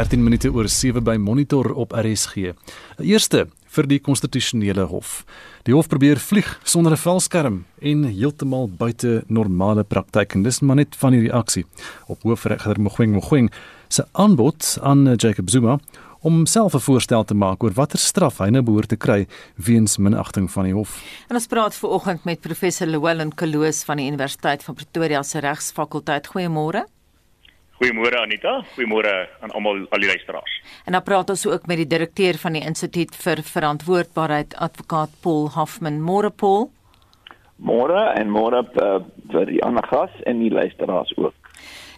13 minute oor 7 by Monitor op RSG. Eerste vir die konstitusionele hof. Die hof probeer vlieg sonder 'n velskerm en heeltemal buite normale praktyk en dis maar net van die reaksie op hoofregter Mogoeng Mogoeng se aanbod aan Jacob Zuma om self 'n voorstel te maak oor watter straf hy nou behoort te kry weens minagting van die hof. En ons praat ver oggend met professor Llewellyn Kaloos van die Universiteit van Pretoria se Regsfakulteit. Goeiemôre. Goeiemôre Anita, goeiemôre aan almal al die luisteraars. En dan praat ons ook met die direkteur van die Instituut vir Verantwoordbaarheid, advokaat Paul Hoffman. Môre Paul. Môre en môre uh, vir die ander gas en die luisteraars ook.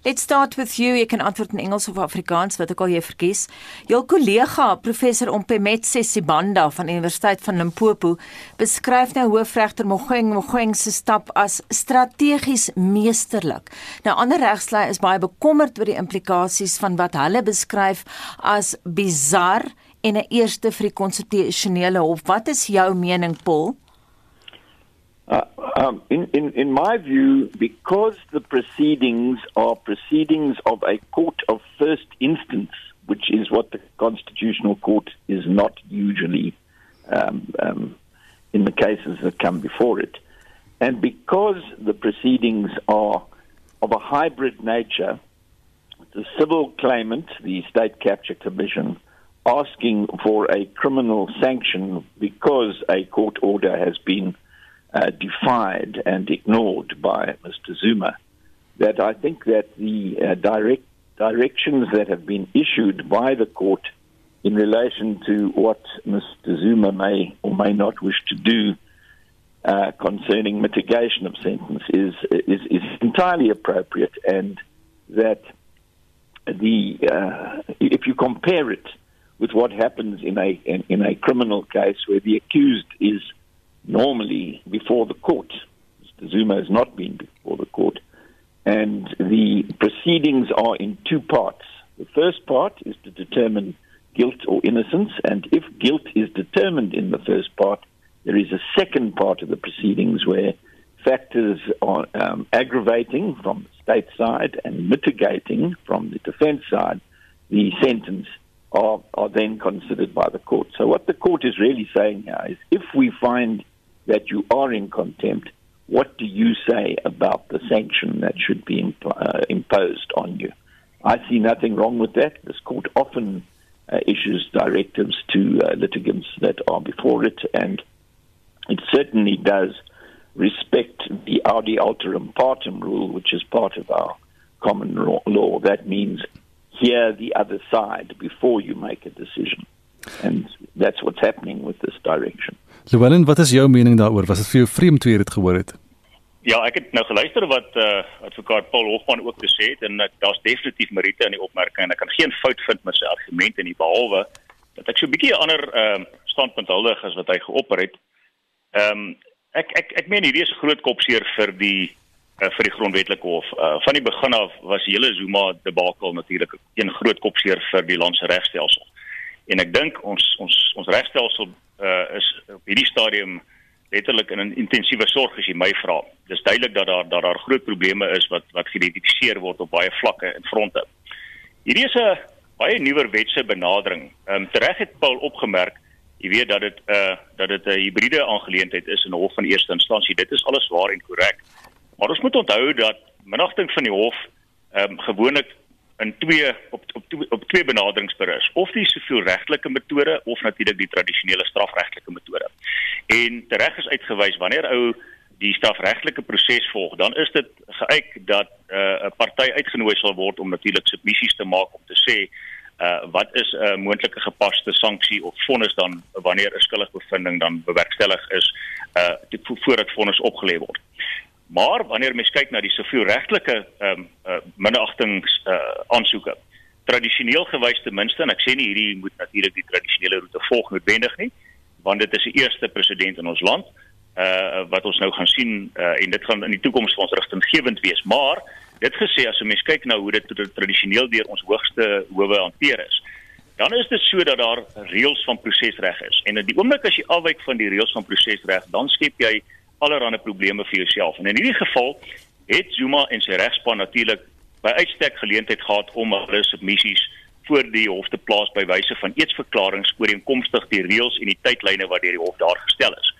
Let's start with you. Ek kan antwoord in Engels of Afrikaans wat ek al jy verkies. Jou kollega professor Ompemetse Sibanda van Universiteit van Limpopo beskryf nou hoofregter Mogoeng Mogoeng se stap as strategies meesterlik. Nou ander regslei is baie bekommerd oor die implikasies van wat hulle beskryf as bizar en 'n eerste vir die konstitusionele hof. Wat is jou mening, Paul? Uh, um, in, in, in my view, because the proceedings are proceedings of a court of first instance, which is what the Constitutional Court is not usually um, um, in the cases that come before it, and because the proceedings are of a hybrid nature, the civil claimant, the State Capture Commission, asking for a criminal sanction because a court order has been uh, defied and ignored by Mr. Zuma, that I think that the uh, direct directions that have been issued by the court in relation to what Mr. Zuma may or may not wish to do uh, concerning mitigation of sentence is, is, is entirely appropriate, and that the uh, if you compare it with what happens in a in, in a criminal case where the accused is normally before the court. Mr. Zuma has not been before the court. And the proceedings are in two parts. The first part is to determine guilt or innocence, and if guilt is determined in the first part, there is a second part of the proceedings where factors are um, aggravating from the state side and mitigating from the defense side the sentence are, are then considered by the court. So, what the court is really saying here is if we find that you are in contempt, what do you say about the sanction that should be imp- uh, imposed on you? I see nothing wrong with that. This court often uh, issues directives to uh, litigants that are before it, and it certainly does respect the audi alteram partem rule, which is part of our common law. That means hear the other side before you make a decision. And that's what's happening with this direction. Llewellyn, wat is jou mening daaroor? Was dit vir jou vreemd toe jy dit gehoor het? Ja, ek het nou geluister wat uh advokaat Paul Hofman ook gesê het en ek daar's definitief meriete in die opmerking en ek kan geen fout vind met sy argumente nie behalwe dat ek so 'n bietjie 'n ander ehm uh, standpunt huldig as wat hy geopper het. Ehm um, ek ek ek meen hierdie is 'n groot kopseer vir die uh, vir die grondwetlike hof. Uh van die begin af was hele Zuma debakel natuurlik een groot kopseer vir die land se regstelsel. En ek dink ons ons ons regstelsel uh, is op hierdie stadium letterlik in 'n intensiewe sorg as jy my vra. Dis duidelik dat daar dat daar groot probleme is wat wat geïdentifiseer word op baie vlakke en fronte. Hierdie is 'n baie nuwer wetse benadering. Ehm um, tereg het Paul opgemerk, jy weet dat dit 'n uh, dat dit 'n hibriede aangeleentheid is in hof van eerste instansie. Dit is alles waar en korrek. Maar ons moet onthou dat minagting van die hof ehm um, gewoonlik in twee op op op twee benaderings berus of die siviel regtelike metode of natuurlik die tradisionele strafregtelike metode. En tereg is uitgewys wanneer ou die strafregtelike proses volg, dan is dit geëik dat eh, 'n uh, party uitgenooi sal word om natuurlik submissies te maak om te sê uh wat is 'n uh, moontlike gepaste sanksie of vonnis dan wanneer 'n skuldige bevinding dan bewerkstellig is uh voordat vonnis opgelê word. Maar wanneer mens kyk na die sivielregtelike ehm um, uh, minachtings uh, aansoeke, tradisioneel gewys ten minste en ek sê nie hierdie moet natuurlik die tradisionele roete volg noodwendig nie, want dit is die eerste president in ons land uh wat ons nou gaan sien uh, en dit gaan in die toekoms ons rigtinggewend wees, maar dit gesê as 'n mens kyk na hoe dit tradisioneel deur ons hoogste howe hanteer is, dan is dit so dat daar reëls van prosesreg is. En in die oomblik as jy afwyk van die reëls van prosesreg, dan skep jy allerlei probleme vir jouself. En in hierdie geval het Zuma en sy regspan natuurlik by uitstek geleentheid gehad om hulle submissies voor die hof te plaas by wyse van eetsverklaringe ooreenkomstig die reëls en die tydlyne wat deur die hof daar gestel is.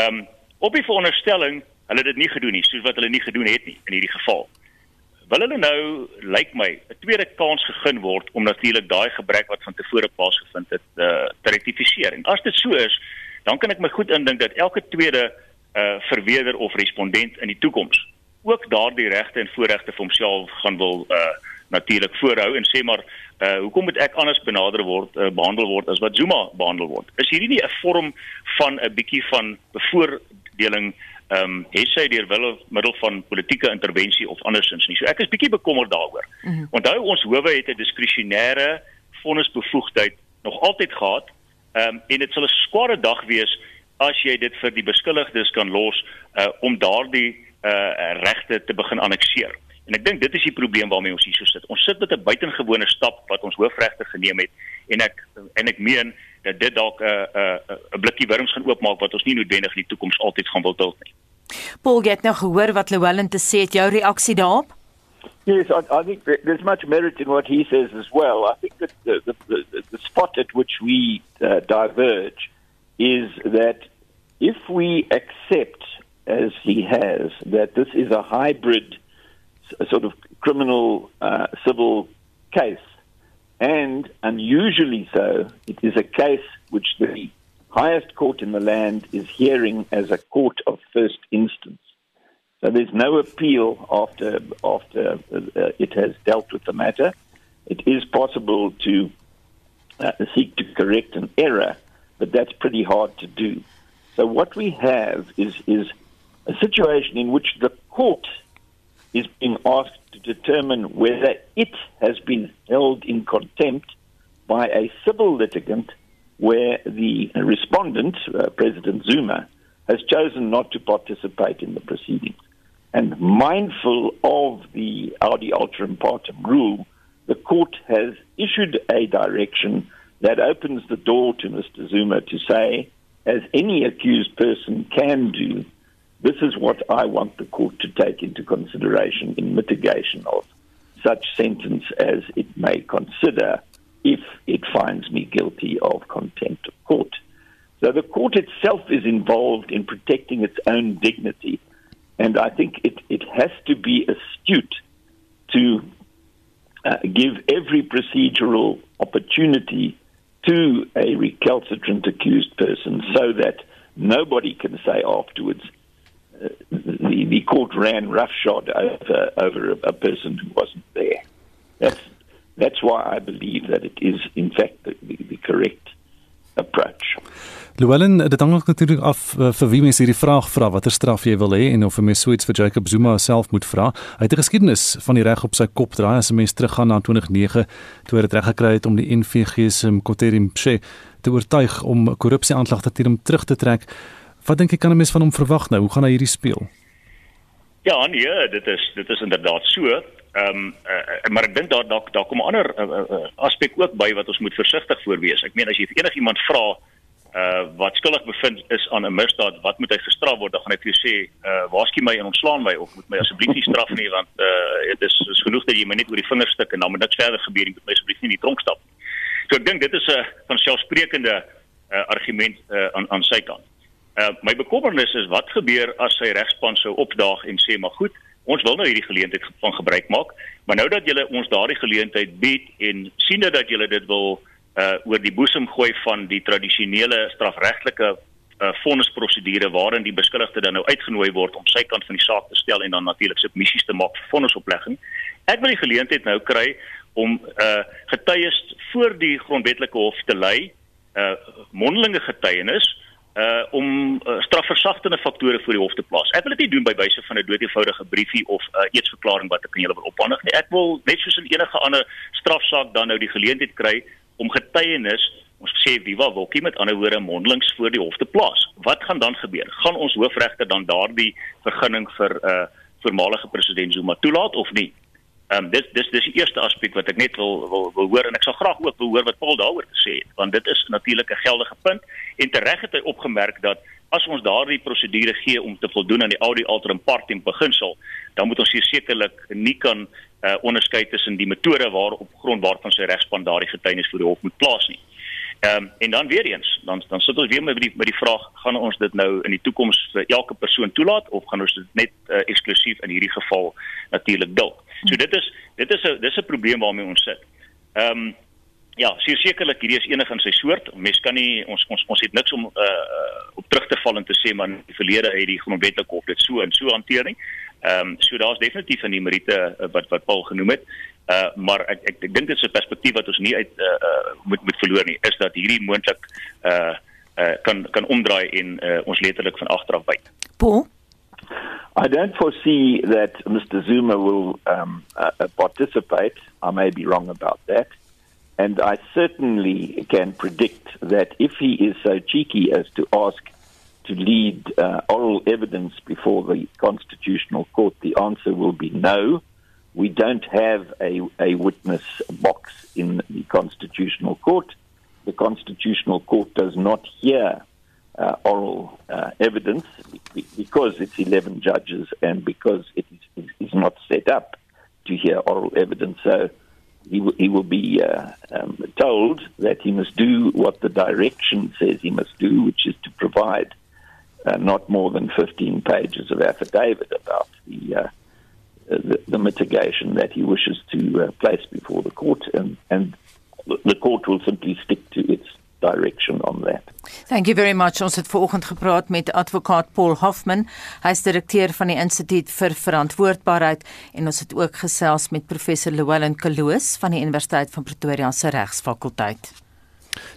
Ehm um, op die veronderstelling hulle dit nie gedoen nie, soos wat hulle nie gedoen het nie in hierdie geval. Wil hulle nou lyk like my 'n tweede kans gegee word om natuurlik daai gebrek wat van tevore plaasgevind het uh, te rektifiseer. En as dit so is, dan kan ek my goed indink dat elke tweede uh verweerder of respondent in die toekoms. Ook daardie regte en voorregte vir homself gaan wil uh natuurlik voorhou en sê maar uh hoekom moet ek anders benader word uh, behandel word as wat Zuma behandel word? Is hierdie nie 'n vorm van 'n bietjie van bevoordeling ehm um, hê deur wil middel van politieke intervensie of andersins nie? So ek is bietjie bekommerd daaroor. Mm -hmm. onthou ons howe het 'n diskresionêre vonnisbevoegdheid nog altyd gehad ehm um, en dit sal 'n skare dag wees as jy dit vir die beskuldigdes kan los uh om daardie uh regte te begin annekteer En ek dink dit is die probleem waarmee ons hier so sit. Ons sit met 'n buitengewone stap wat ons hoofregter geneem het en ek en ek meen dat dit dalk 'n uh, 'n uh, 'n blikkie wurms gaan oopmaak wat ons nie noodwendig in die toekoms altyd gaan wil duld nie. Paul, jy het nou gehoor wat Llewellyn te sê het. Jou reaksie daarop? Yes, I, I think there's much merit in what he says as well. I think that the, the, the, the spot at which we uh, diverge is that if we accept, as he has, that this is a hybrid sort of criminal uh, civil case. And unusually so, it is a case which the highest court in the land is hearing as a court of first instance. So there's no appeal after after uh, it has dealt with the matter. It is possible to uh, seek to correct an error, but that's pretty hard to do. So what we have is is a situation in which the court is being asked to determine whether it has been held in contempt by a civil litigant where the respondent, uh, President Zuma, has chosen not to participate in the proceedings. And mindful of the Audi Ultram Partum rule, the court has issued a direction that opens the door to Mr. Zuma to say, as any accused person can do, this is what I want the court to take into consideration in mitigation of such sentence as it may consider if it finds me guilty of contempt of court. So the court itself is involved in protecting its own dignity, and I think it, it has to be astute to uh, give every procedural opportunity to a recalcitrant accused person so that nobody can say afterwards uh, the, the court ran roughshod over, over a, a person who wasn't there. That's, that's why I believe that it is, in fact, the, the, the correct approach. Llewellyn, dit hang natuurlik af uh, vir wie mens hierdie vraag vra, watter straf jy wil hê en of 'n mens so iets vir Jacob Zuma self moet vra. Hy het 'n geskiedenis van die reg op sy kop draai as 'n mens teruggaan na 2009 toe hy dit reg gekry het om die NVG se Mkoteri Mshe te oortuig om korrupsie aanklagte teen hom terug te trek. Wat dink jy kan 'n mens van hom verwag nou? Hoe gaan hy hierdie speel? Ja, nee, dit is dit is inderdaad so. Ehm um, uh, maar ek dink daar daar daar kom 'n ander uh, uh, aspek ook by wat ons moet versigtig voor wees. Ek meen as jy enigiemand vra uh wat skuldig bevind is aan 'n misdaad, wat moet hy gestraf word? Dan gaan hy vir jou sê, uh waarsku my en ontslaan my of moet my asseblief nie straf nie want uh dit is is genoeg dat jy my net oor die vingers stik en dan moet niks verder gebeur nie. Moet my asseblief nie in die tronk stap nie. So ek dink dit is 'n van selfsprekende uh argument uh aan aan sy kant. Uh, my bekommernis is wat gebeur as sy regspan sou opdaag en sê maar goed, ons wil nou hierdie geleentheid van gebruik maak, maar nou dat julle ons daardie geleentheid bied en sien dat julle dit wil uh oor die boesem gooi van die tradisionele strafregtelike uh vonnisprosedure waarin die beskuldigde dan nou uitgenooi word om sy kant van die saak te stel en dan natuurlik submissies te maak vir vonnisoplegging. Ek wil die geleentheid nou kry om uh getuies voor die grondwetlike hof te lei, uh mondelinge getuienis uh om uh, strafversagtende faktore voor die hof te plaas. Ek wil dit nie doen by wyse van 'n doeteenvoudige briefie of 'n uh, eetsverklaring wat ek aan julle wil ophandig nie. Ek wil net soos in enige ander strafsaak dan nou die geleentheid kry om getuienis, ons sê viva voce met ander woorde mondelings voor die hof te plaas. Wat gaan dan gebeur? Gaan ons hoofregter dan daardie vergunning vir uh voormalige president Zuma toelaat of nie? Ehm um, dis dis dis die eerste aspek wat ek net wil wil, wil hoor en ek sal graag ook wil hoor wat Paul daaroor gesê het want dit is natuurlik 'n geldige punt en tereg het hy opgemerk dat as ons daardie prosedure gee om te voldoen aan die audi alteram partem beginsel, dan moet ons sekerlik nie kan uh, onderskei tussen die metode waarop grond waarvan sy regspan daardie getuienis voor die hof moet plaas nie. Ehm um, en dan weer eens, dan dan sit ons weer met die met die vraag, gaan ons dit nou in die toekoms vir elke persoon toelaat of gaan ons dit net uh, eksklusief in hierdie geval natuurlik dalk. So dit is dit is 'n dis 'n probleem waarmee ons sit. Ehm um, ja, sekerlik hierdie is enig in sy soort. Mens kan nie ons ons ons het niks om uh op terug te val en te sê maar die verlede het die grondwetlike hof dit so en so hanteer nie. Ehm um, so daar's definitief in die Marite uh, wat wat Paul genoem het. Uh maar ek ek, ek dink dit is 'n perspektief wat ons nie uit uh, uh moet moet verloor nie is dat hierdie moontlik uh uh kan kan omdraai en uh, ons letterlik van agter af byt. Paul I don't foresee that Mr. Zuma will um, uh, participate. I may be wrong about that. And I certainly can predict that if he is so cheeky as to ask to lead uh, oral evidence before the Constitutional Court, the answer will be no. We don't have a, a witness box in the Constitutional Court. The Constitutional Court does not hear uh, oral uh, evidence because it's 11 judges and because it is, is, not set up to hear oral evidence. So he, w- he will be uh, um, told that he must do what the direction says he must do, which is to provide uh, not more than 15 pages of affidavit about the, uh, the, the, mitigation that he wishes to uh, place before the court, and, and the court will simply stick to its direction on that. Thank you very much. Ons het vanoggend gepraat met advokaat Paul Hoffman. Hy's direkteur van die Instituut vir Verantwoordbaarheid en ons het ook gesels met professor Llewellyn Kaloos van die Universiteit van Pretoria se Regsfakulteit.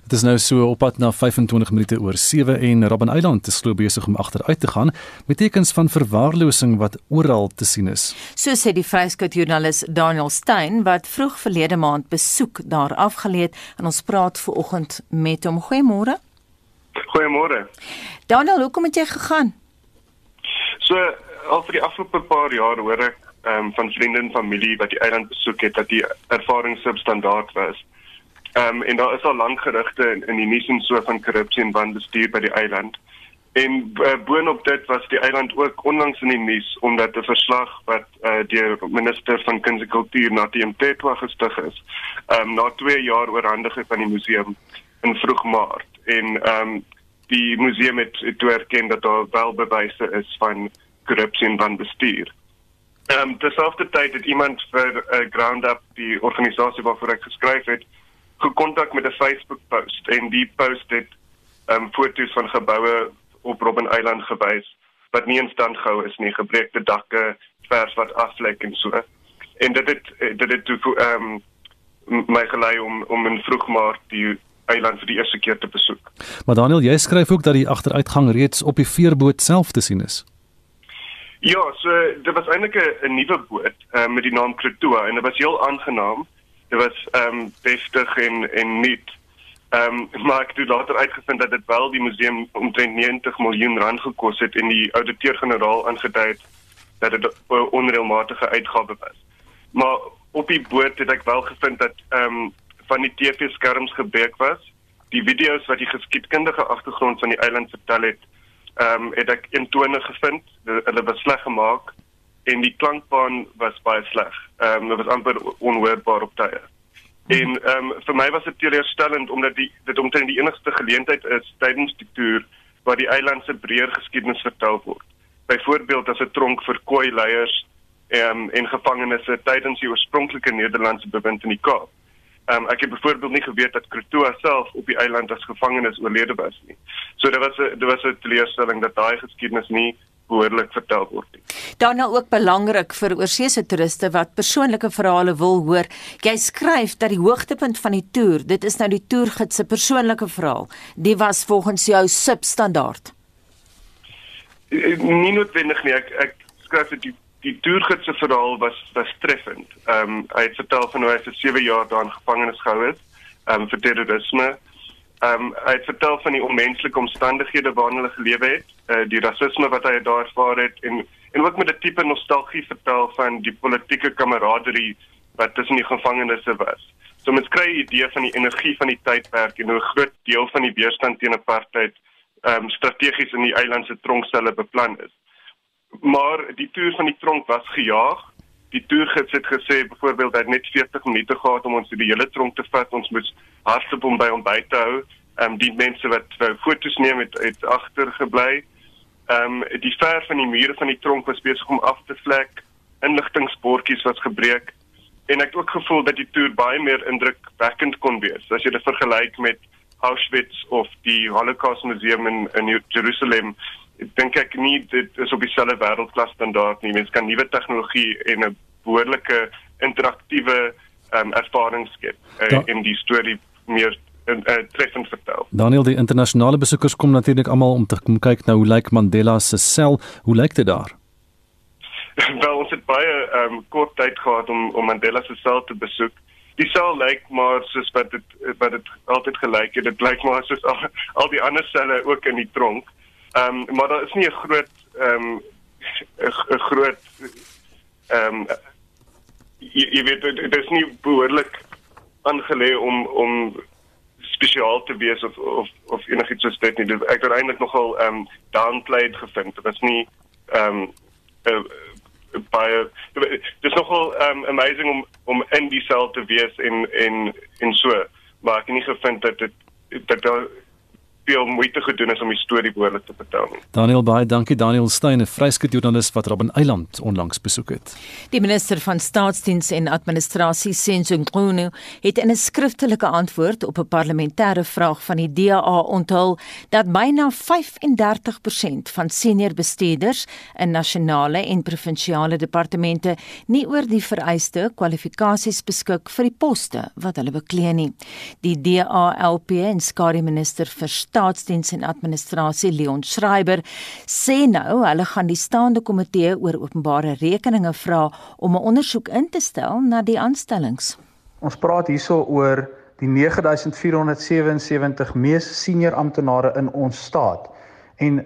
Dit is nou so op pad na 25 minute oor 7 en Robben Eiland is glo besig om agteruit te gaan met tekens van verwaarlosing wat oral te sien is. So sê die vryskut joernalis Daniel Stein wat vroeg verlede maand besoek daar afgeleed en ons praat ver oggend met hom. Goeiemôre. Goeiemôre. Daniel, hoekom het jy gegaan? So al vir die afgelope paar jaar hoor ek um, van vriende en familie wat die eiland besoek het dat die ervaring substandaard was. Ehm um, en daar is al lank gerugte in, in die nuus en so van korrupsie en wanbestuur by die eiland. En uh, boonop dit was die eiland ook onlangs in die nuus omdat 'n verslag wat uh, deur minister van kuns en kultuur Natie Mthethwa gestig is, ehm um, na 2 jaar oorhandiging van die museum in vroeg Maart. En ehm um, die museum het, het toe erken dat daar wel bewyse is van korrupsie en wanbestuur. Ehm um, terselfdertyd het iemand vir uh, ground up die organisasie waarvoor ek geskryf het gekontak met 'n Facebook post en die post het um, foto's van geboue op Robben Eiland gewys wat nie in stand gehou is nie, gebreekte dakke, vers wat aflek en so. En dit het dit het toe um, my gelei om om in vroeg maart die eiland vir die eerste keer te besoek. Maar Daniel, jy skryf ook dat die agteruitgang reeds op die veerboot self te sien is. Ja, so dit was eintlik 'n nuwe boot uh, met die naam Krotoa en dit was heel aangenaam dit was ehm um, deftig en en nuut. Ehm um, maar ek het later uitgevind dat dit wel die museum omtrent 90 miljoen rand gekos het en die ouditeur-generaal aangedui het dat dit 'n onreëlmatige uitgawe was. Maar op die boot het ek wel gevind dat ehm um, van die TV-skerms gebreek was. Die video's wat die geskiedkundige agtergrond van die eiland vertel het, ehm um, het ek intone gevind. Hulle was sleg gemaak en die klankbaan was baie sleg. Ehm um, dit was amper onhoorbaar op tye. En ehm um, vir my was dit teleurstellend omdat die dit omtrent die enigste geleentheid is tydens die toer waar die eiland se breër geskiedenis vertel word. Byvoorbeeld as 'n tronk vir koei leiers ehm um, en gevangenes tydens die oorspronklike Nederlandse bewind in die Kaap. Ehm um, ek het byvoorbeeld nie geweet dat Krotoa self op die eiland as gevangenes oorlede was nie. So dit was 'n dit was 'n teleurstelling dat daai geskiedenis nie behoorlik vertel word nie. Nou ook belangrik vir oorseese toeriste wat persoonlike verhale wil hoor. Jy skryf dat die hoogtepunt van die toer, dit is nou die toergids se persoonlike verhaal. Die was volgens jou substandaard. Eh, nie noodwendig nie. Ek ek skryf dat die die toergids se verhaal was was treffend. Ehm um, hy het vertel van hoe hy vir 7 jaar daar in gevangenis gehou is, ehm um, vir terrorisme Ehm um, hy het vertel van die onmenslike omstandighede waarin hulle gelewe het, uh, die rasisme wat hy daar ervaar het en en ook met 'n tipe nostalgie vertel van die politieke kameraderie wat tussen die gevangenes was. So mens kry 'n idee van die energie van die tydperk en hoe 'n groot deel van die weerstand teen apartheid ehm um, strategies in die eiland se tronkselle beplan is. Maar die toer van die tronk was gejaag. Die toergids het gesê byvoorbeeld dat net 40 minute gehad om ons die hele tronk te vat. Ons moes hardloop om by by te hou. Ehm um, die mense wat wou foto's neem het, het agtergebly. Ehm um, die ver van die mure van die tronk was besig om af te vlek. Inligtingsportjies was gebreek en ek het ook gevoel dat die toer baie meer indrukwekkend kon wees as jy dit vergelyk met Auschwitz of die Holocaust Museum in in Jerusalem. Ek dink ek nie dit is op dieselfde wêreldklas standaard nie. Mens kan nuwe tegnologie en 'n behoorlike interaktiewe um, ervaring skep uh, in die storie meer en uh, treffend vertel. Daniel, die internasionale besoekers kom natuurlik almal om te kom kyk nou hoe lyk Mandela se sel? Hoe lyk dit daar? Wel, ons het baie um, kort tyd gehad om om Mandela se sel te besoek. Die sel lyk maar soos wat dit wat dit altyd gelyk het. Dit lyk maar soos al, al die ander selle ook in die tronk. Ehm um, maar daar is nie 'n groot ehm um, 'n groot ehm um, jy, jy weet dit is nie behoorlik aangelê om om spesiaal te wees of of of enigiets soos dit nie. Ek het eintlik nogal ehm um, downplayed gevind. Dit was nie ehm um, baie dis nogal um, amazing om om in die sel te wees en en en so maar ek het nie gevind dat dit dat daar veel moeite gedoen is om die storie behoorlik te vertel nie. Daniel baie dankie Daniel Steyn 'n vryskut joernalis wat Robben Eiland onlangs besoek het. Die minister van staatsdiens en administrasie Senzo Ngunu het in 'n skriftelike antwoord op 'n parlementêre vraag van die DA onthul dat byna 35% van senior bestuurders in nasionale en provinsiale departemente nie oor die vereiste kwalifikasies beskik vir die poste wat hulle beklee nie. Die DA-LP en skare minister vir staatsdiens en administrasie Leon Schreiber sê nou hulle gaan die staande komitee oor openbare rekeninge vra om 'n ondersoek in te stel na die aanstellings. Ons praat hierso oor die 9477 mees senior amptenare in ons staat en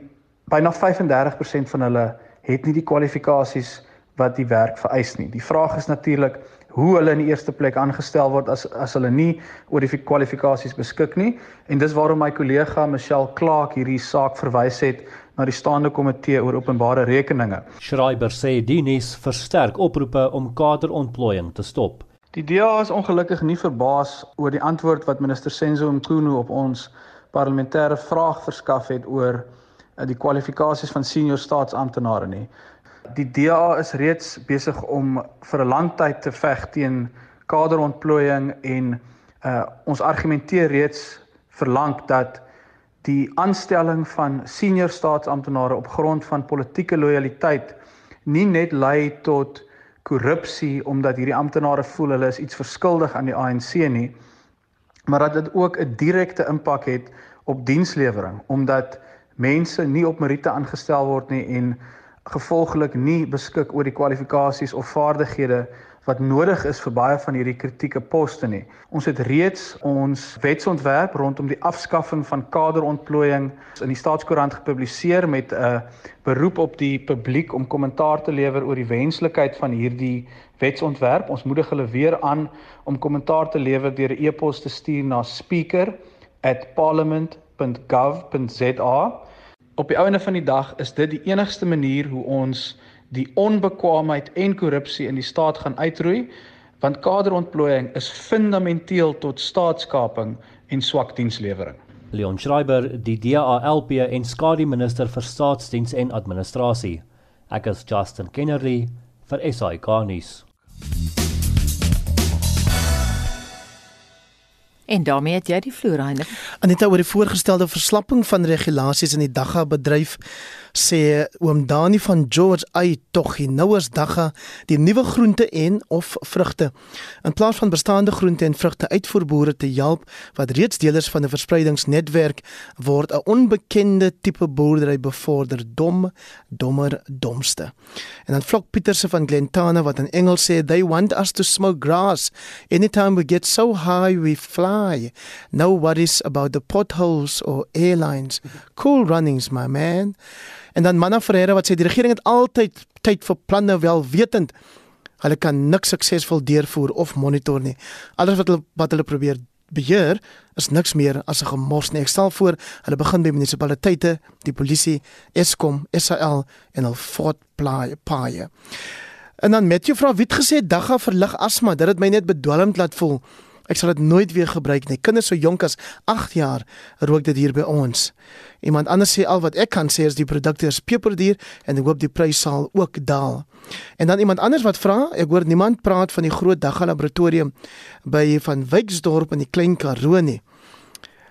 byna 35% van hulle het nie die kwalifikasies wat die werk vereis nie. Die vraag is natuurlik hoe hulle in die eerste plek aangestel word as as hulle nie oor die kwalifikasies beskik nie en dis waarom my kollega Michelle Clark hierdie saak verwys het na die staande komitee oor openbare rekeninge. Schreiber sê dienies versterk oproepe om kaderontplooiing te stop. Die DA is ongelukkig nie verbaas oor die antwoord wat minister Senzo Mkhunu op ons parlementêre vraag verskaf het oor eh, die kwalifikasies van senior staatsamptenare nie. Die DA is reeds besig om vir 'n lang tyd te veg teen kaderontplooiing en uh ons argumenteer reeds verlang dat die aanstelling van senior staatsamptenare op grond van politieke lojaliteit nie net lei tot korrupsie omdat hierdie amptenare voel hulle is iets verskuldig aan die ANC nie maar dat dit ook 'n direkte impak het op dienslewering omdat mense nie op meriete aangestel word nie en gevolglik nie beskik oor die kwalifikasies of vaardighede wat nodig is vir baie van hierdie kritieke poste nie. Ons het reeds ons wetsontwerp rondom die afskaffing van kaderontplooiing in die staatskoerant gepubliseer met 'n beroep op die publiek om kommentaar te lewer oor die wenslikheid van hierdie wetsontwerp. Ons moedig hulle weer aan om kommentaar te lewer deur 'n e-pos te stuur na speaker@parliament.gov.za op die ouene van die dag is dit die enigste manier hoe ons die onbekwaamheid en korrupsie in die staat gaan uitroei want kaderontplooiing is fundamenteel tot staatskaping en swak dienslewering. Leon Schreiber, die DALP en skadu minister vir staatsdiens en administrasie. Ek is Justin Kennedy vir SAK nuus. En daarmee het jy die vloer, Heine. Aneta oor die voorgestelde verslapping van regulasies in die dagga bedryf sê oom Dani van George ai tog hy nou as dagga die nuwe groente en of vrugte. In plaas van bestaande groente en vrugte uitvoerboere te help wat reeds deelers van 'n verspreidingsnetwerk word 'n onbekende tipe boerdery bevorder dom dommer domste. En dan Flok Pieterse van Glentana wat in Engels sê they want us to smoke grass. Anytime we get so high we fly no worries about the potholes or airlines cool runnings my man En dan Manna Ferreira wat sê die regering het altyd tyd vir planne wel wetend. Hulle kan niks suksesvol deurvoer of monitor nie. Alles wat hulle wat hulle probeer beheer is niks meer as 'n gemors nie. Ek stel voor hulle begin by munisipaliteite, die polisie, Eskom, SAL en al voortplaai paie. En dan jou vra wie het gesê dagga verlig asma, dit het my net bedwelmd laat voel. Ek sal dit nooit weer gebruik nie. Kinders so jonk as 8 jaar rook dit hier by ons. Iemand anders sê al wat ek kan sê is die produkte is peperduur en ek hoop die prys sal ook daal. En dan iemand anders wat vra, ek hoor niemand praat van die groot dagga laboratorium by van Wyksdorp in die Klein Karoo nie.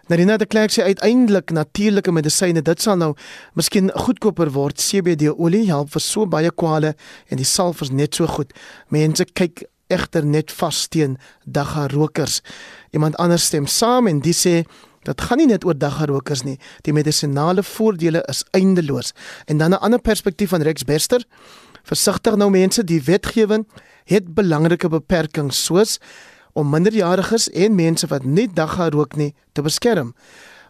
Narina de Klerk sê uiteindelik natuurlike medisyne, dit sal nou miskien goedkoper word. CBD olie help vir so baie kwale en die salf is net so goed. Mense kyk egter net vas teen dagga rokers. Iemand anders stem saam en die sê dat gaan nie net oor dagga rokers nie. Die medisonale voordele is eindeloos. En dan 'n ander perspektief van Rex Bester. Versigtig nou mense, die wetgewing het belangrike beperkings soos om minderjariges en mense wat nie dagga rook nie te beskerm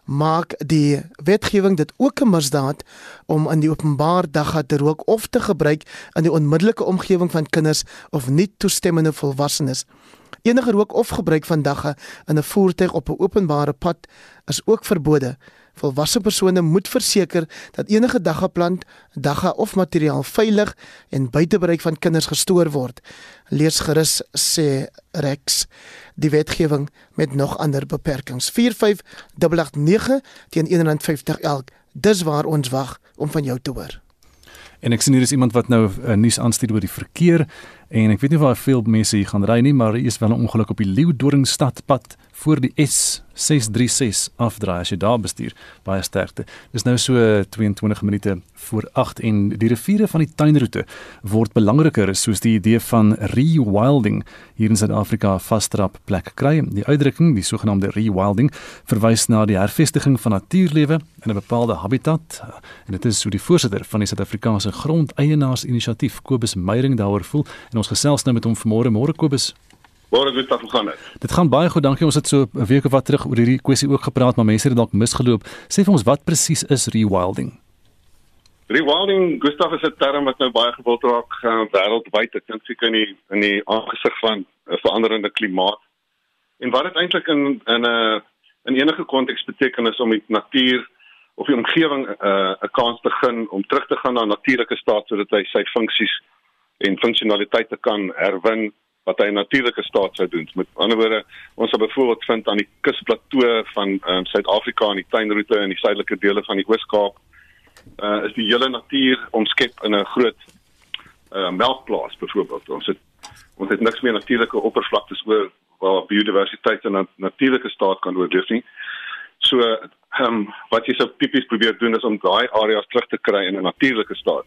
maak die wetgewing dit ook 'n misdaad om in die openbaar dagga te rook of te gebruik in die onmiddellike omgewing van kinders of nie toestemmende volwassenes. Enige rook of gebruik van dagga in 'n voertuig op 'n openbare pad is ook verbode. Volwasse persone moet verseker dat enige daggaplant, dagga of materiaal veilig en buite bereik van kinders gestoor word. Lees gerus sê Rex die wetgewing met nog ander beperkings. 45889 teen 150 elk. Dis waar ons wag om van jou te hoor. En ek sien hier is iemand wat nou uh, nuus aanstuur oor die verkeer en ek weet nie waar veel mense hier gaan ry nie, maar hier is wel 'n ongeluk op die Leeudoringstadpad voor die S636 afdraai as jy daar bestuur baie sterkte. Dis nou so 22 minute voor 8 en die riviere van die tuinroete word belangriker soos die idee van rewilding hier in Suid-Afrika vastrap plek kry. Die uitdrukking, die sogenaamde rewilding, verwys na die hervestiging van natuurlewe in 'n bepaalde habitat en dit is hoe die voorsitter van die Suid-Afrikaanse Grondeienaarinisiatief Kobus Meyering daaroor voel en ons gesels nou met hom vanmôre. Môre Kobus. Waar het dit afgegaan het? Dit gaan baie goed, dankie. Ons het so 'n week of wat terug oor hierdie kwessie ook gepraat, maar mense het dalk misgeloop. Sê vir ons wat presies is rewilding? Rewilding, Gustav is 'n term wat nou baie gewild raak uh, wêreldwyd. Ek dink seker in die in die aangesig van 'n uh, veranderende klimaat. En wat dit eintlik in in 'n uh, in enige konteks beteken is om die natuur of die omgewing 'n uh, 'n kans te gun om terug te gaan na natuurlike staat sodat hy sy funksies en funksionaliteite kan herwin wat hy in natuurlike staat sou doen. Met ander woorde, ons sal byvoorbeeld vind aan die kusplato van um, Suid-Afrika en die tuinroete in die suidelike dele van die Oos-Kaap, uh, is die hele natuur omskep in 'n groot uh, melkplaas byvoorbeeld. Ons het ons het niks meer natuurlike oppervlaktes oor waar biodiversiteit in 'n natuurlike staat kan oorleef nie. So, ehm um, wat jy sou tipies probeer doen is om daai areas terug te kry in 'n natuurlike staat.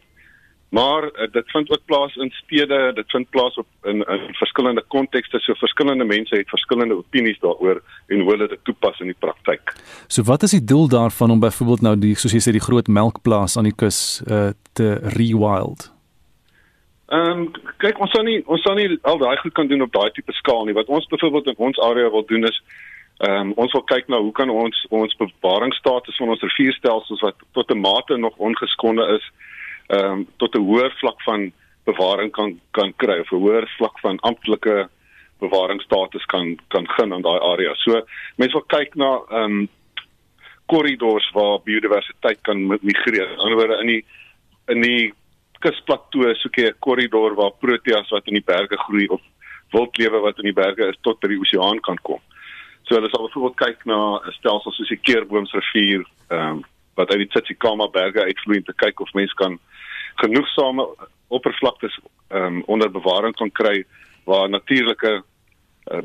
Maar uh, dit vind ook plaas in stede, dit vind plaas op in, in verskillende kontekste. So verskillende mense het verskillende opinies daaroor en hoe hulle dit toepas in die praktyk. So wat is die doel daarvan om byvoorbeeld nou die soos jy sê die groot melkplaas aan die kus uh, te rewild? Ehm um, kyk ons sal nie ons sal nie al daai goed kan doen op daai tipe skaal nie. Wat ons byvoorbeeld in ons area wil doen is ehm um, ons wil kyk na hoe kan ons ons bewaringsstatus van ons rivierstelsels wat tot 'n mate nog ongeskonde is ehm um, tot 'n hoër vlak van bewaring kan kan kry of 'n hoër vlak van amptelike bewaringsstatus kan kan gun aan daai area. So mense wil kyk na ehm um, korridors waar biodiversiteit kan migreer. Aan die ander wyse in die in die kusplato soek jy 'n korridor waar proteas wat in die berge groei of wildlewe wat in die berge is tot by die oseaan kan kom. So hulle sal byvoorbeeld kyk na 'n stelsel soos die Keurboomsrivier ehm um, wat uit die Tsitsikamma berge uitvloei om te kyk of mense kan genoegsame oppervlaktes um, onder bewaring kan kry waar natuurlike uh,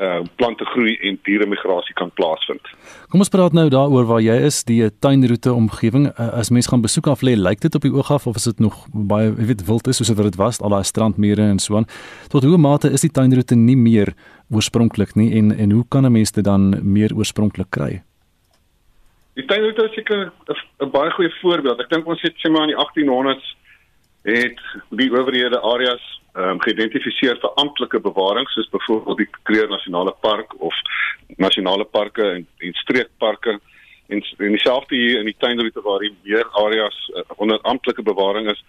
uh, plante groei en diere migrasie kan plaasvind. Kom ons praat nou daaroor waar jy is, die tuinroete omgewing. Uh, as mense gaan besoek af lê, lyk dit op die oog af of is dit nog baie, jy weet, wild is soos wat dit was, al daai strandmure en so aan. Tot hoe mate is die tuinroete nie meer oorspronklik nie en en hoe kan 'n mens dit dan meer oorspronklik kry? Die tuinroute is seker 'n baie goeie voorbeeld. Ek dink ons het sê maar in die 1800s het die owerhede areas um, geïdentifiseer vir amptelike bewaring soos byvoorbeeld die Kruger Nasionale Park of nasionale parke en, en streekparke. En en dieselfde hier in die tuinroute waar die meer areas uh, onder amptelike bewaring is.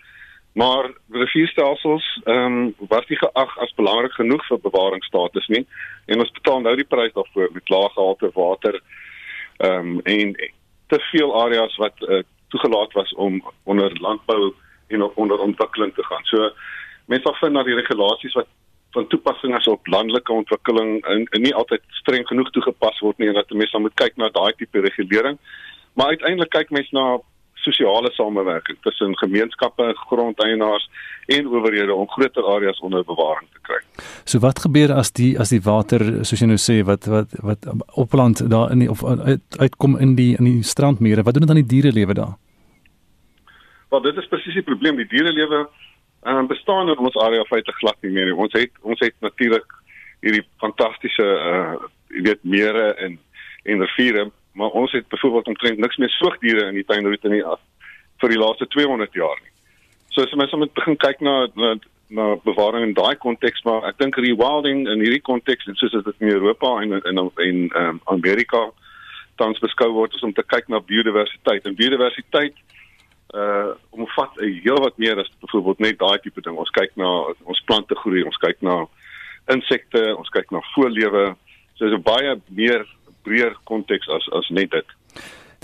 Maar rivierstelsels ehm um, was nie geag as belangrik genoeg vir bewaringsstatus nie. En ons betaal nou die prys daarvoor met lae gehalte water ehm um, en te veel areas wat uh, toegelaat was om onder landbou en onder ontwikkeling te gaan. So mense sal vind dat die regulasies wat van toepassing is op landelike ontwikkeling en, en nie altyd streng genoeg toegepas word nie en dat mense moet kyk na daai tipe regulering. Maar uiteindelik kyk mense na sosiale samewerking tussen gemeenskappe, grondeienaars en owerhede om groter areas onder bewaring te kry. So wat gebeur as die as die water soos jy nou sê wat wat wat opland daar in die, of uit, uitkom in die in die strandmere, wat doen dit aan die dierelewe daar? Wel dit is presies die probleem, die dierelewe um, bestaan in ons area feite glad nie meer. Ons het ons het natuurlik hierdie fantastiese uh jy weet mere en en riviere maar ons het byvoorbeeld omtrent niks meer soogdiere in die tuinroete nie af vir die laaste 200 jaar nie. So as mens moet begin kyk na na, na bewaring in daai konteks maar ek dink rewilding in hierdie konteks en soos dit in Europa en en en um, Amerika tans beskou word is om te kyk na biodiversiteit en biodiversiteit uh omvat 'n heel wat meer as byvoorbeeld net daai tipe ding. Ons kyk na ons plante groei, ons kyk na insekte, ons kyk na voëllewe. So dis 'n baie meer breër konteks as as net dit.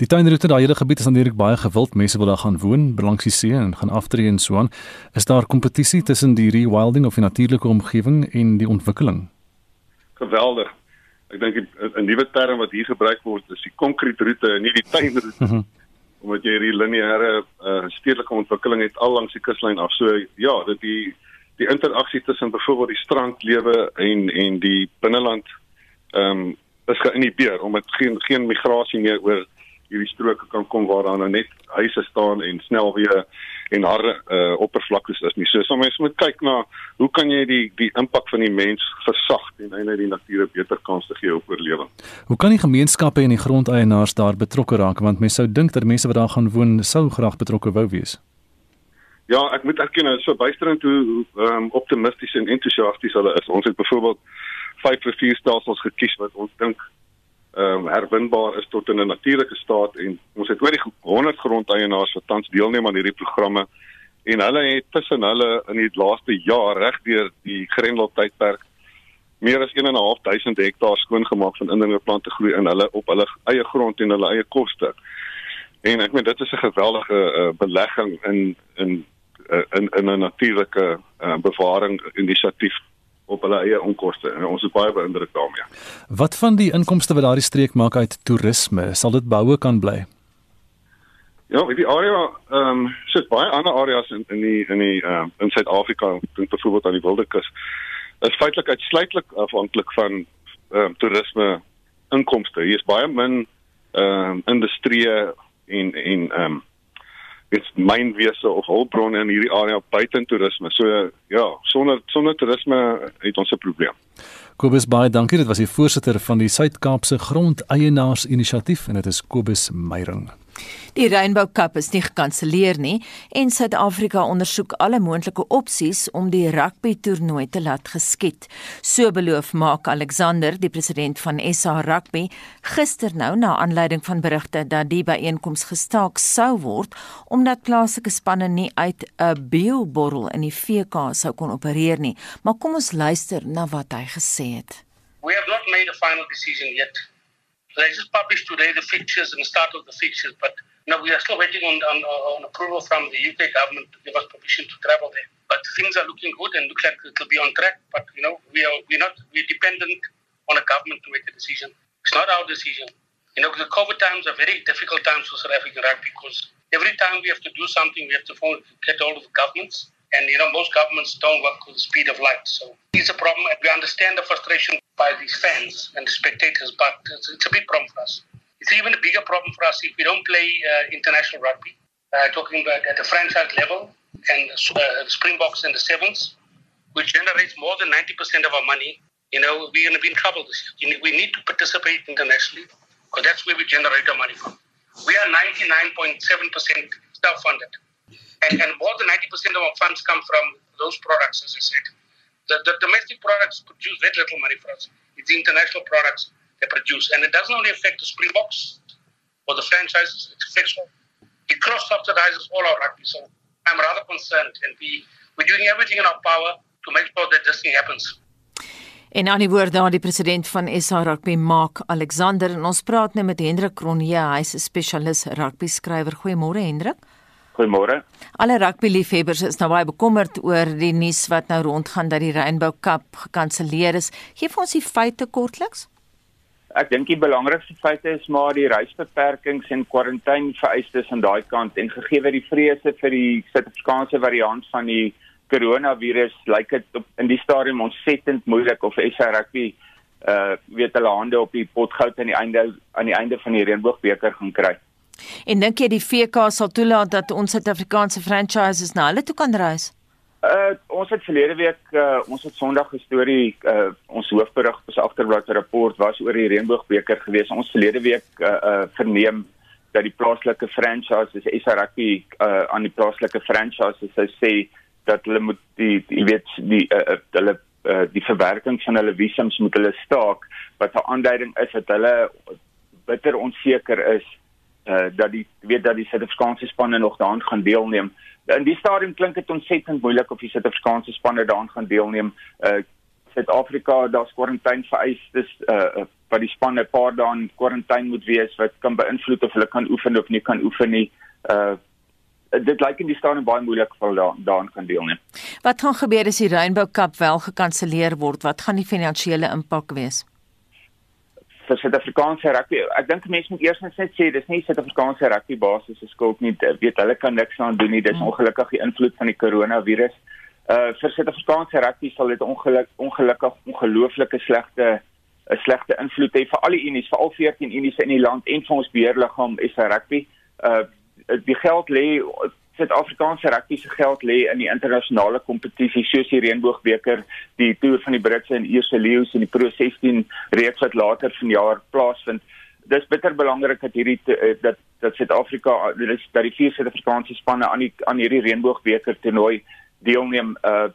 Die tuinroete daai hele gebied is natuurlik baie gewild. Mense wil daar gaan woon, langs die see en gaan aftree en so aan. Is daar kompetisie tussen die rewilding of die natuurlike omgewing en die ontwikkeling? Geweldig. Ek dink 'n nuwe term wat hier gebruik word is die konkreetroete en nie die tuinroete. Mm -hmm. Omdat jy hierdie lineêre uh, stedelike ontwikkeling het al langs die kuslyn af. So ja, dit die die interaksie tussen byvoorbeeld die strandlewe en en die binneland ehm um, is geïnhibeer omdat geen geen migrasie meer oor hierdie stroke kan kom waar daar nou net huise staan en snelweë en harde uh, oppervlaktes is nie. So soms moet kyk na hoe kan jy die die impak van die mens versag en eintlik die natuur 'n beter kans te gee op oorlewing. Hoe kan die gemeenskappe en die grondeienaars daar betrokke raak want mense sou dink dat mense wat daar gaan woon sou graag betrokke wou wees. Ja, ek moet erken dat so bysterend hoe um, optimisties en entoesiasties hulle is. Ons het byvoorbeeld vyf rivierstelsels gekies wat ons dink ehm um, herwinbaar is tot in 'n natuurlike staat en ons het oor die 100 grondeienaars wat tans deelneem aan hierdie programme en hulle het tussen hulle in die laaste jaar regdeur die Grendel tydperk meer as 1.500 hektaar skoongemaak van indringerplante groei in hulle op hulle eie grond en hulle eie koste. En ek meen dit is 'n geweldige uh, belegging in in uh, in in 'n natuurlike uh, bewaring inisiatief op hulle eie onkoste en ons is baie beïndruk daarmee. Wat van die inkomste wat daardie streek maak uit toerisme, sal dit behoue kan bly? Ja, die area ehm um, sit baie ander areas in in die in die ehm uh, in Suid-Afrika, dink byvoorbeeld aan die Wilde Kus. is feitelik uitsluitlik afhanklik van ehm um, toerisme inkomste. Hier is baie min ehm um, industrie en en ehm um, dit's mynwese of hulpbronne in hierdie area buiten toerisme. So ja, sonder sonder toerisme het ons 'n probleem. Kobus baie dankie. Dit was die voorsitter van die Suid-Kaapse Grondeienaars Inisiatief en dit is Kobus Meyring. Die Rainbow Cup is nie gekanselleer nie en Suid-Afrika ondersoek alle moontlike opsies om die rugby toernooi te laat geskied. So beloof Mark Alexander, die president van SA Rugby, gister nou na aanleiding van berigte dat die byeenkoms gestaak sou word omdat plaaslike spanne nie uit 'n bioborrel in die VK sou kon opereer nie. Maar kom ons luister na wat hy gesê het. We have not made a final decision yet. They just published today the fixtures and the start of the fixtures, but know, we are still waiting on, on, on approval from the UK government to give us permission to travel there. But things are looking good and look like it will be on track. But you know, we are we're not we're dependent on a government to make a decision. It's not our decision. You know, the COVID times are very difficult times for South African rugby because every time we have to do something, we have to phone, get all of the governments. And you know, most governments don't work with the speed of light. So it's a problem. And we understand the frustration by these fans and the spectators, but it's, it's, a big problem for us. It's even a bigger problem for us if we don't play uh, international rugby. Uh, talking about at the franchise level and uh, Springboks and the Sevens, which generates more than 90% of our money, you know, we're going to be in trouble this year. We need to participate internationally because that's where we generate our money from. We are 99.7% self-funded. And, and more than 90% of our funds come from those products, as I said. The, the domestic products produce very little money for us. It's the international products they produce. And it doesn't only affect the Springboks or the franchises, it affects all. It cross subsidizes all our rugby. So I'm rather concerned, and we we're doing everything in our power to make sure that this thing happens. En aan die woord daar die president van SA Rugby Mark Alexander en ons praat nou met Hendrik Kronje, hy's 'n spesialis rugby skrywer. Goeiemôre Hendrik. Goeiemôre. Alle rugby liefhebbers is nou baie bekommerd oor die nuus wat nou rondgaan dat die Rainbow Cup gekanselleer is. Geef ons die feite kortliks. Ek dink die belangrikste feite is maar die reisbeperkings en kwarantyne vereistes aan daai kant en gegee die vrese vir die Suid-Afrikaanse variant van die koronavirus lyk dit in die stadium ontsettend moeilik of SA rugby uh weet hulle hande op die potgout aan die einde aan die einde van die reënboogbeker gaan kry. En dink jy die VK sal toelaat dat ons Suid-Afrikaanse franchises na hulle toe kan reis? Uh ons het verlede week uh ons het Sondag gestorie uh ons hoofberig op ons agterblad rapport was oor die reënboogbeker gewees. Ons verlede week uh, uh verneem dat die plaaslike franchises rugby uh aan die plaaslike franchises sou sê dat hulle moet die jy weet die uh, uh, hulle uh, die verwerking van hulle visums moet hulle staak wat 'n aanduiding is dat hulle bitter onseker is uh, dat die weet dat die Suid-Afrikaanse spanne nog daaraan gaan deelneem. In die stadium klink dit ontsettend moeilik of die Suid-Afrikaanse spanne daaraan gaan deelneem. Uh Suid-Afrika daar's kwarantyne vereis dis uh wat die spanne 'n paar dae in kwarantyne moet wees wat kan beïnvloed of hulle kan oefen of nie kan oefen nie. Uh dit lyk in die staan baie moeilik vir hulle daaraan kan deelneem. Wat gaan gebeur as die Rainbow Cup wel gekanselleer word? Wat gaan die finansiële impak wees? Vir Suid-Afrikaanse rugby. Ek dink mense moet eers net sê dis nie Suid-Afrikaanse rugby basis se skuld nie. Weet hulle kan niks aan doen nie. Dis hmm. ongelukkig die invloed van die koronavirus. Uh vir Suid-Afrikaanse rugby sal dit ongeluk ongelukkig ongelooflike slegte 'n slegte invloed hê vir al die unies, vir al 14 unies in die land en vir ons beheerliggaam SA rugby. Uh die geld lê Suid-Afrikaanse rugby se geld lê in die internasionale kompetisie soos die Reënboogbeker, die Tour van die Britse en Ierse Leeu's en die Pro 16 reeks wat later vanjaar plaasvind. Dis bitter belangrik dat hierdie eh, dat dat Suid-Afrika dat die vier Suid-Afrikaanse spanne aan die aan hierdie Reënboogbeker toernooi deelneem. Uh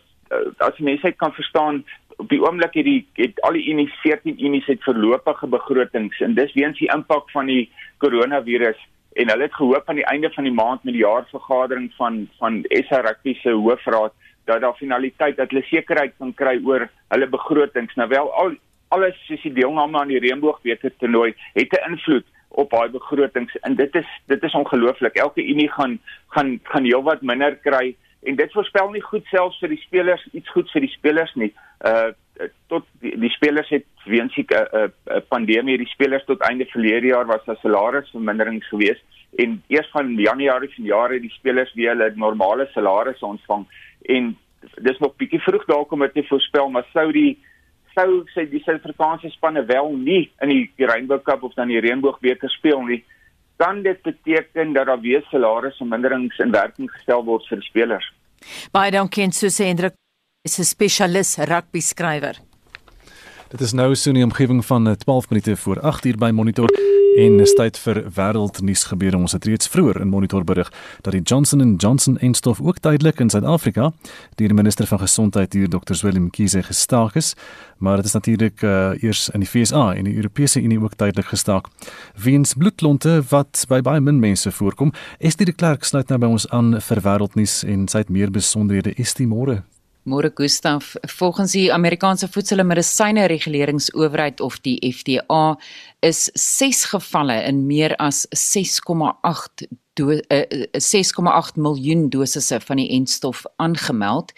as mense kan verstaan op die oomblik het die het al die unies 14 unies het voorlopige begrotings en dis weens die impak van die koronavirus en hulle het gehoop aan die einde van die maand met die jaarvergadering van van SA Rugby se hoofraad dat daar finaliteit dat hulle sekerheid kan kry oor hulle begrotings. Nou wel al alles soos die deelname aan die Reënboogbeker toernooi het 'n invloed op daai begrotings en dit is dit is ongelooflik. Elke unie gaan gaan gaan heelwat minder kry en dit voorspel nie goed selfs vir die spelers iets goed vir die spelers nie. Uh tot die, die spelers het weens die uh, uh, pandemie die spelers tot einde verlede jaar was daar salarisverminderings geweest en eers van Januarie van jare die spelers weer hulle normale salarisse ontvang en dis nog bietjie vroeg dalk om dit te voorspel maar sou die sou sê die Suid-Afrikaanse spanne wel nie in die Rainbow Cup of dan die Reënboogbeker speel nie dan dit beteken dat daar weer salarisverminderings in werking gestel word vir spelers Baie dankie en sê Hendrik is 'n spesialis rugby skrywer. Dit is nou so die omgewing van 12 eh, minute voor 8 uur by Monitor en is tyd vir wêreldnuus gebeure. Ons het reeds vroeër in Monitor berig dat die Johnson & Johnson enstof ook tydelik in Suid-Afrika deur die minister van gesondheid hier Dr. Willem Kiese gestaak is, maar dit is natuurlik uh, eers in die FSA en die Europese Unie ook tydelik gestaak. Weens bloedklonte wat by baie min mense voorkom, is die Klerk sluit nou by ons aan vir wêreldnuus en sy het meer besonderhede. Die môre Môre Gustaf, volgens die Amerikaanse Voedsel- en Medisyne Reguleringsowerheid of die FDA is 6 gevalle in meer as 6,8 6,8 miljoen dosisse van die enstof aangemeld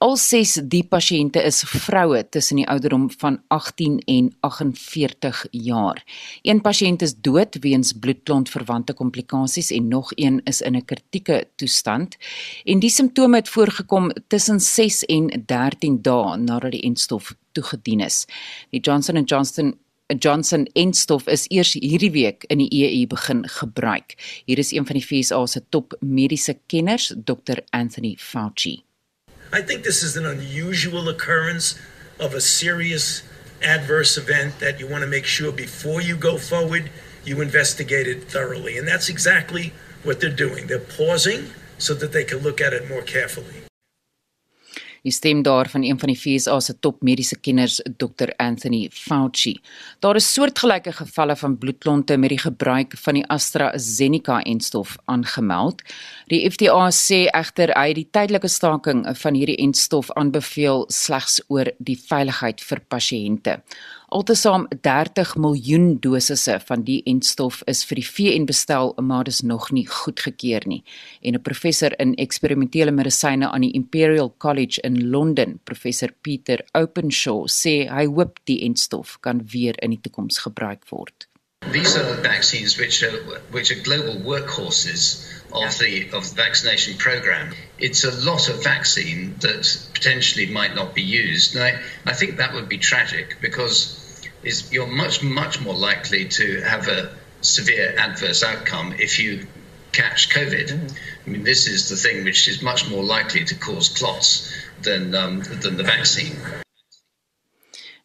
Al ses die pasiënte is vroue tussen die ouderdom van 18 en 48 jaar. Een pasiënt is dood weens bloedklontverwante komplikasies en nog een is in 'n kritieke toestand. En die simptome het voorgekom tussen 6 en 13 dae nadat die enstof toegedien is. Die Johnson & Johnson Johnson enstof is eers hierdie week in die EU begin gebruik. Hier is een van die FSA se top mediese kenners, Dr Anthony Fauci. I think this is an unusual occurrence of a serious adverse event that you want to make sure before you go forward, you investigate it thoroughly. And that's exactly what they're doing. They're pausing so that they can look at it more carefully. Die stem daarvan een van die FSA se top mediese kenners, Dr Anthony Fauci. Daar is soortgelyke gevalle van bloedklonte met die gebruik van die AstraZeneca-enstof aangemeld. Die FDA sê egter hy die tydelike staking van hierdie enstof aanbeveel slegs oor die veiligheid vir pasiënte. Altesaam 30 miljoen dosisse van die enstof is vir die VN bestel, maar dis nog nie goedgekeur nie. En 'n professor in eksperimentele medisyne aan die Imperial College in Londen, professor Peter Openshaw, sê hy hoop die enstof kan weer in die toekoms gebruik word. These are vaccines which are which are global workhorses of the of the vaccination program. It's a lot of vaccine that potentially might not be used. And I, I think that would be tragic because is you're much much more likely to have a severe adverse outcome if you catch COVID. Mm. I mean, this is the thing which is much more likely to cause clots than um, than the vaccine.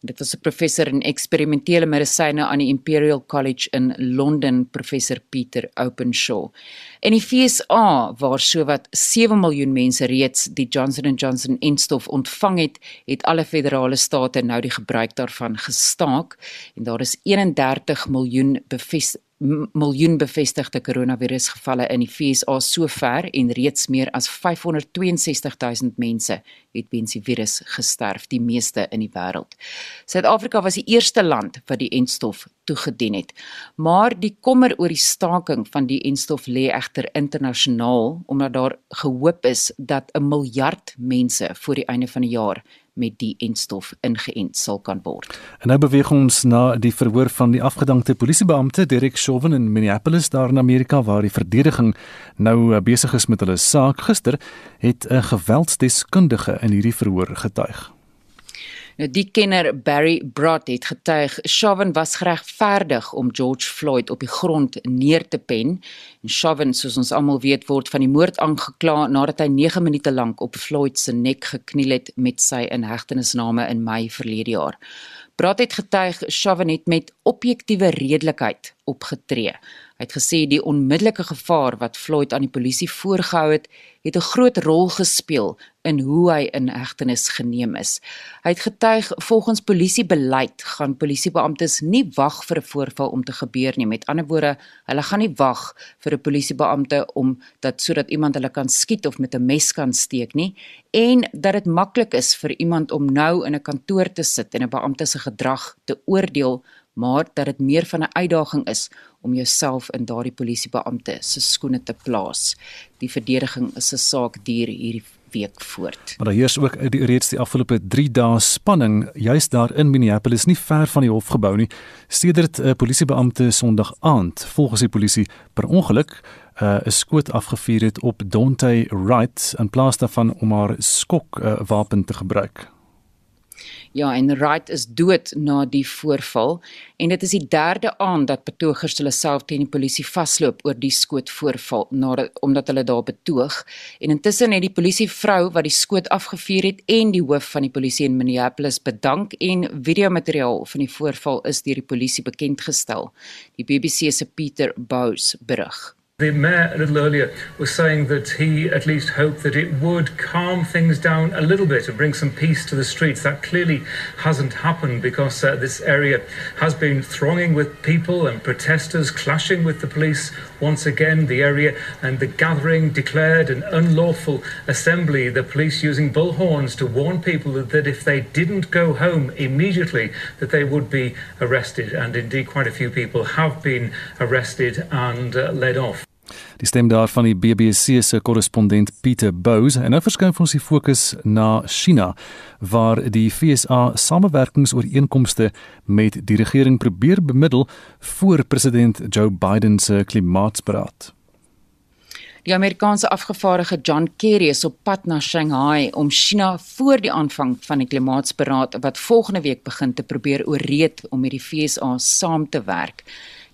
Dit was 'n professor in eksperimentele medisyne aan die Imperial College in Londen, professor Peter Openshaw. In die FSA waar sowat 7 miljoen mense reeds die Johnson & Johnson enstof ontvang het, het alle federale state nou die gebruik daarvan gestaak. En daar is 31 miljoen bevestig miljoen bevestigde koronavirusgevalle in die VSA sover en reeds meer as 562 000 mense het weens die virus gesterf, die meeste in die wêreld. Suid-Afrika was die eerste land wat die enstof toegedien het. Maar die kommer oor die staking van die enstof lê egter internasionaal omdat daar gehoop is dat 'n miljard mense voor die einde van die jaar met die enstof ingeënt sal kan word. En nou beweeg ons na die verhoor van die afgedankte polisiebeampte Derek Chauvin in Minneapolis daar in Amerika waar die verdediging nou eh, besig is met hulle saak. Gister het 'n geweldsdeskundige in hierdie verhoor getuig. Nou die kenner Barry Brott het getuig Chauvin was geregverdig om George Floyd op die grond neer te pen. En Chauvin, soos ons almal weet, word van die moord aangekla nadat hy 9 minute lank op Floyd se nek gekniel het met sy inhegtenisname in Mei verlede jaar. Brott het getuig Chauvin het met objektiewe redelikheid opgetree. Hy het gesê die onmiddellike gevaar wat Floyd aan die polisie voorgehou het, het 'n groot rol gespeel in hoe hy in hegtenis geneem is. Hy het getuig volgens polisiebeleid gaan polisiebeamptes nie wag vir 'n voorval om te gebeur nie. Met ander woorde, hulle gaan nie wag vir 'n polisiebeampte om dat sodat iemand hulle kan skiet of met 'n mes kan steek nie en dat dit maklik is vir iemand om nou in 'n kantoor te sit en 'n beampte se gedrag te oordeel maar dat dit meer van 'n uitdaging is om jouself in daardie polisiebeampte se skoene te plaas. Die verdediging is 'n saak duur hierdie week voort. Maar daar heers ook die reeds die afgelope 3 dae spanning juis daar in Minneapolis nie ver van die hofgebou nie. Sedert 'n uh, polisiebeampte Sondag aand, volgens die polisie per ongeluk uh, 'n skoot afgevuur het op Dante Wright in plaas daarvan om haar skok uh, wapen te gebruik. Ja, en Wright is dood na die voorval en dit is die derde aand dat betogers hulle self teen die polisie vasloop oor die skootvoorval nadat omdat hulle daar betoog. En intussen het die polisievrou wat die skoot afgevuur het en die hoof van die polisie in Minneapolis bedank en videomateriaal van die voorval is deur die polisie bekend gestel. Die BBC se Peter Bowes berig. The mayor a little earlier was saying that he at least hoped that it would calm things down a little bit and bring some peace to the streets. That clearly hasn't happened because uh, this area has been thronging with people and protesters clashing with the police. Once again, the area and the gathering declared an unlawful assembly. The police using bullhorns to warn people that, that if they didn't go home immediately, that they would be arrested. And indeed, quite a few people have been arrested and uh, led off. Die stem daar van die BBC se korrespondent Pieter Bous en nou verskuif ons die fokus na China waar die FSA samewerkingsooreenkomste met die regering probeer bemiddel voor president Joe Biden se klimaatsberaad. Die Amerikaanse afgevaardigde John Kerry is op pad na Shanghai om China voor die aanvang van die klimaatsberaad wat volgende week begin te probeer ooreed om met die FSA saam te werk.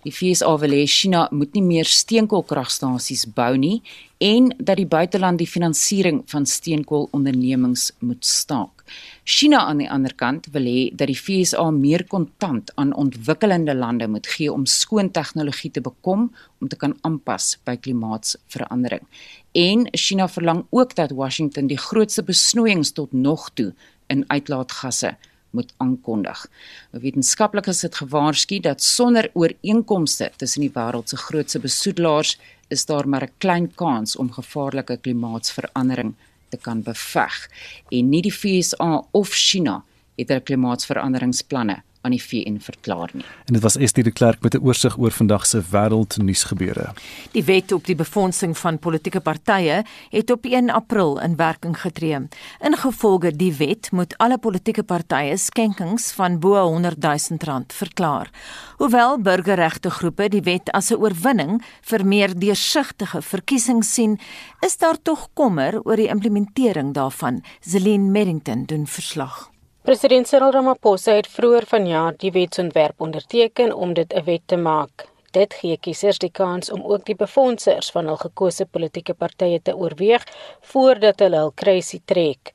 Die FSA wil hê China moet nie meer steenkoolkragstasies bou nie en dat die buiteland die finansiering van steenkoolondernemings moet staak. China aan die ander kant wil hê dat die FSA meer kontant aan ontwikkelende lande moet gee om skoon tegnologie te bekom om te kan aanpas by klimaatsverandering. En China verlang ook dat Washington die grootste besnoeiings tot nog toe in uitlaatgasse moet aankondig. Wetenskaplikes het gewaarsku dat sonder ooreenkomste tussen die wêreld se grootste besoedelaars is daar maar 'n klein kans om gevaarlike klimaatsverandering te kan beveg. En nie die VSA of China het hulle klimaatsveranderingsplanne aan die VN verklaar nie. En dit was Estie de Klerk met 'n oorsig oor vandag se wêreldnuusgebeure. Die wet op die befondsing van politieke partye het op 1 April in werking getree. Ingevolge die wet moet alle politieke partye skenkings van bo 100 000 rand verklaar. Hoewel burgerregte groepe die wet as 'n oorwinning vir meer deursigtige verkiesings sien, is daar tog kommer oor die implementering daarvan. Zelin Merrington doen verslag. President Cyril Ramaphosa het vroeër vanjaar die wetsontwerp onderteken om dit 'n wet te maak. Dit gee kiesers die kans om ook die befondsers van hul gekose politieke partye te oorweeg voordat hulle hul kruisie trek.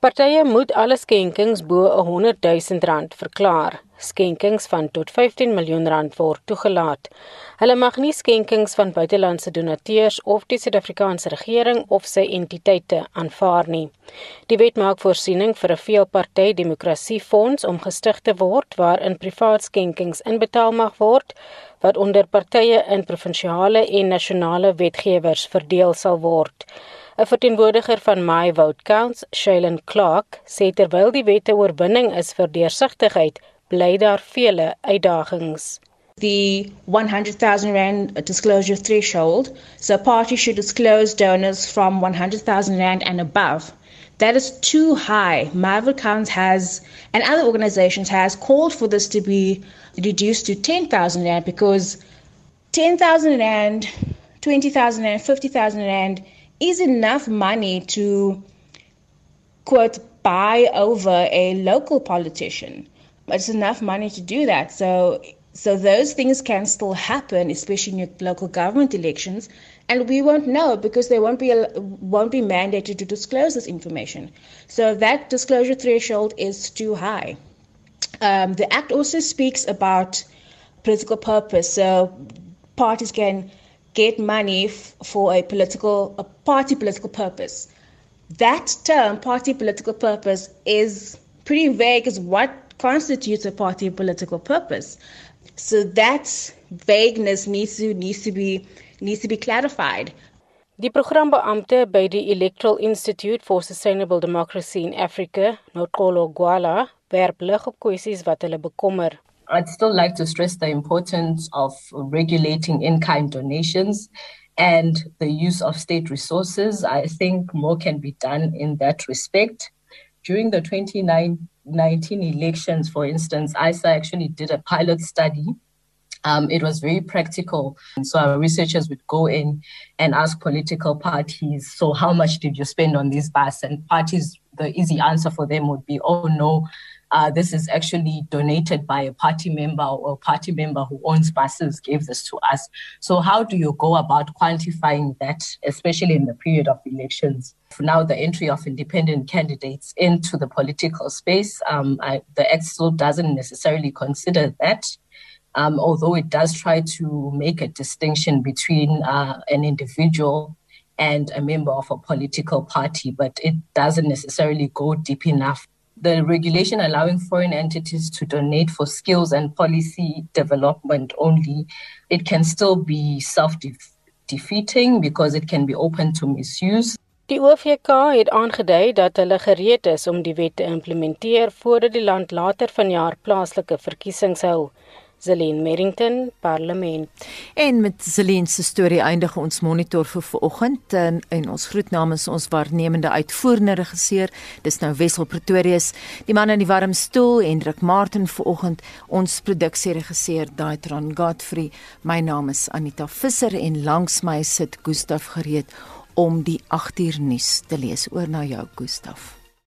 Partye moet alle skenkings bo 100 000 rand verklaar. Skenkings van tot 15 miljoen rand word toegelaat. Hulle mag nie skenkings van buitelandse donateurs of die Suid-Afrikaanse regering of sy entiteite aanvaar nie. Die wet maak voorsiening vir 'n veelparty demokrasiefonds om gestig te word waarin privaat skenkings inbetaal mag word wat onder partye in provinsiale en nasionale wetgewers verdeel sal word. 'n Verteenwoordiger van My Vote Counts, Shailen Clark, sê terwyl die wette oorwinning is vir deursigtigheid, bly daar vele uitdagings. The 100,000 Rand disclosure threshold, so parties should disclose donors from 100,000 Rand and above. That is too high. Marvel Counts has, and other organizations has called for this to be reduced to 10,000 Rand because 10,000 Rand, 20,000 Rand, 50,000 Rand is enough money to, quote, buy over a local politician it's enough money to do that. So so those things can still happen, especially in your local government elections, and we won't know because they won't be won't be mandated to disclose this information. So that disclosure threshold is too high. Um, the act also speaks about political purpose, so parties can get money f- for a political a party political purpose. That term, party political purpose, is pretty vague. Is what constitutes a party political purpose. So that vagueness needs to needs to be needs to be clarified. Die programbeampte by die Electoral Institute for Sustainable Democracy in Africa, Nokolo Gwala, werp lig op kwessies wat hulle bekommer. I'd still like to stress the importance of regulating in-kind donations and the use of state resources. I think more can be done in that respect. During the 2019 19 elections, for instance, ISA actually did a pilot study. Um, it was very practical. And so our researchers would go in and ask political parties, so how much did you spend on this bus? And parties, the easy answer for them would be, oh no, uh, this is actually donated by a party member or a party member who owns buses gave this to us. So how do you go about quantifying that, especially in the period of elections? Now, the entry of independent candidates into the political space, um, I, the still doesn't necessarily consider that. Um, although it does try to make a distinction between uh, an individual and a member of a political party, but it doesn't necessarily go deep enough the regulation allowing foreign entities to donate for skills and policy development only, it can still be self defeating because it can be open to misuse. Die OVK het aangedui dat hulle gereed is om die wet te implementeer voordat die land later vanjaar plaaslike verkiesings hou. Zelin Merrington Parlement. En met Zelin se storie eindig ons monitor vir vanoggend en, en ons groet namens ons waarnemende uitvoerende regisseur. Dis nou Wessel Pretorius, die man in die warm stoel en Rik Martin vanoggend ons produksieregisseur Daitron Godfrey. My naam is Anita Visser en langs my sit Gustaf gereed om die 8uur nuus te lees. Oor na jou Gustaf.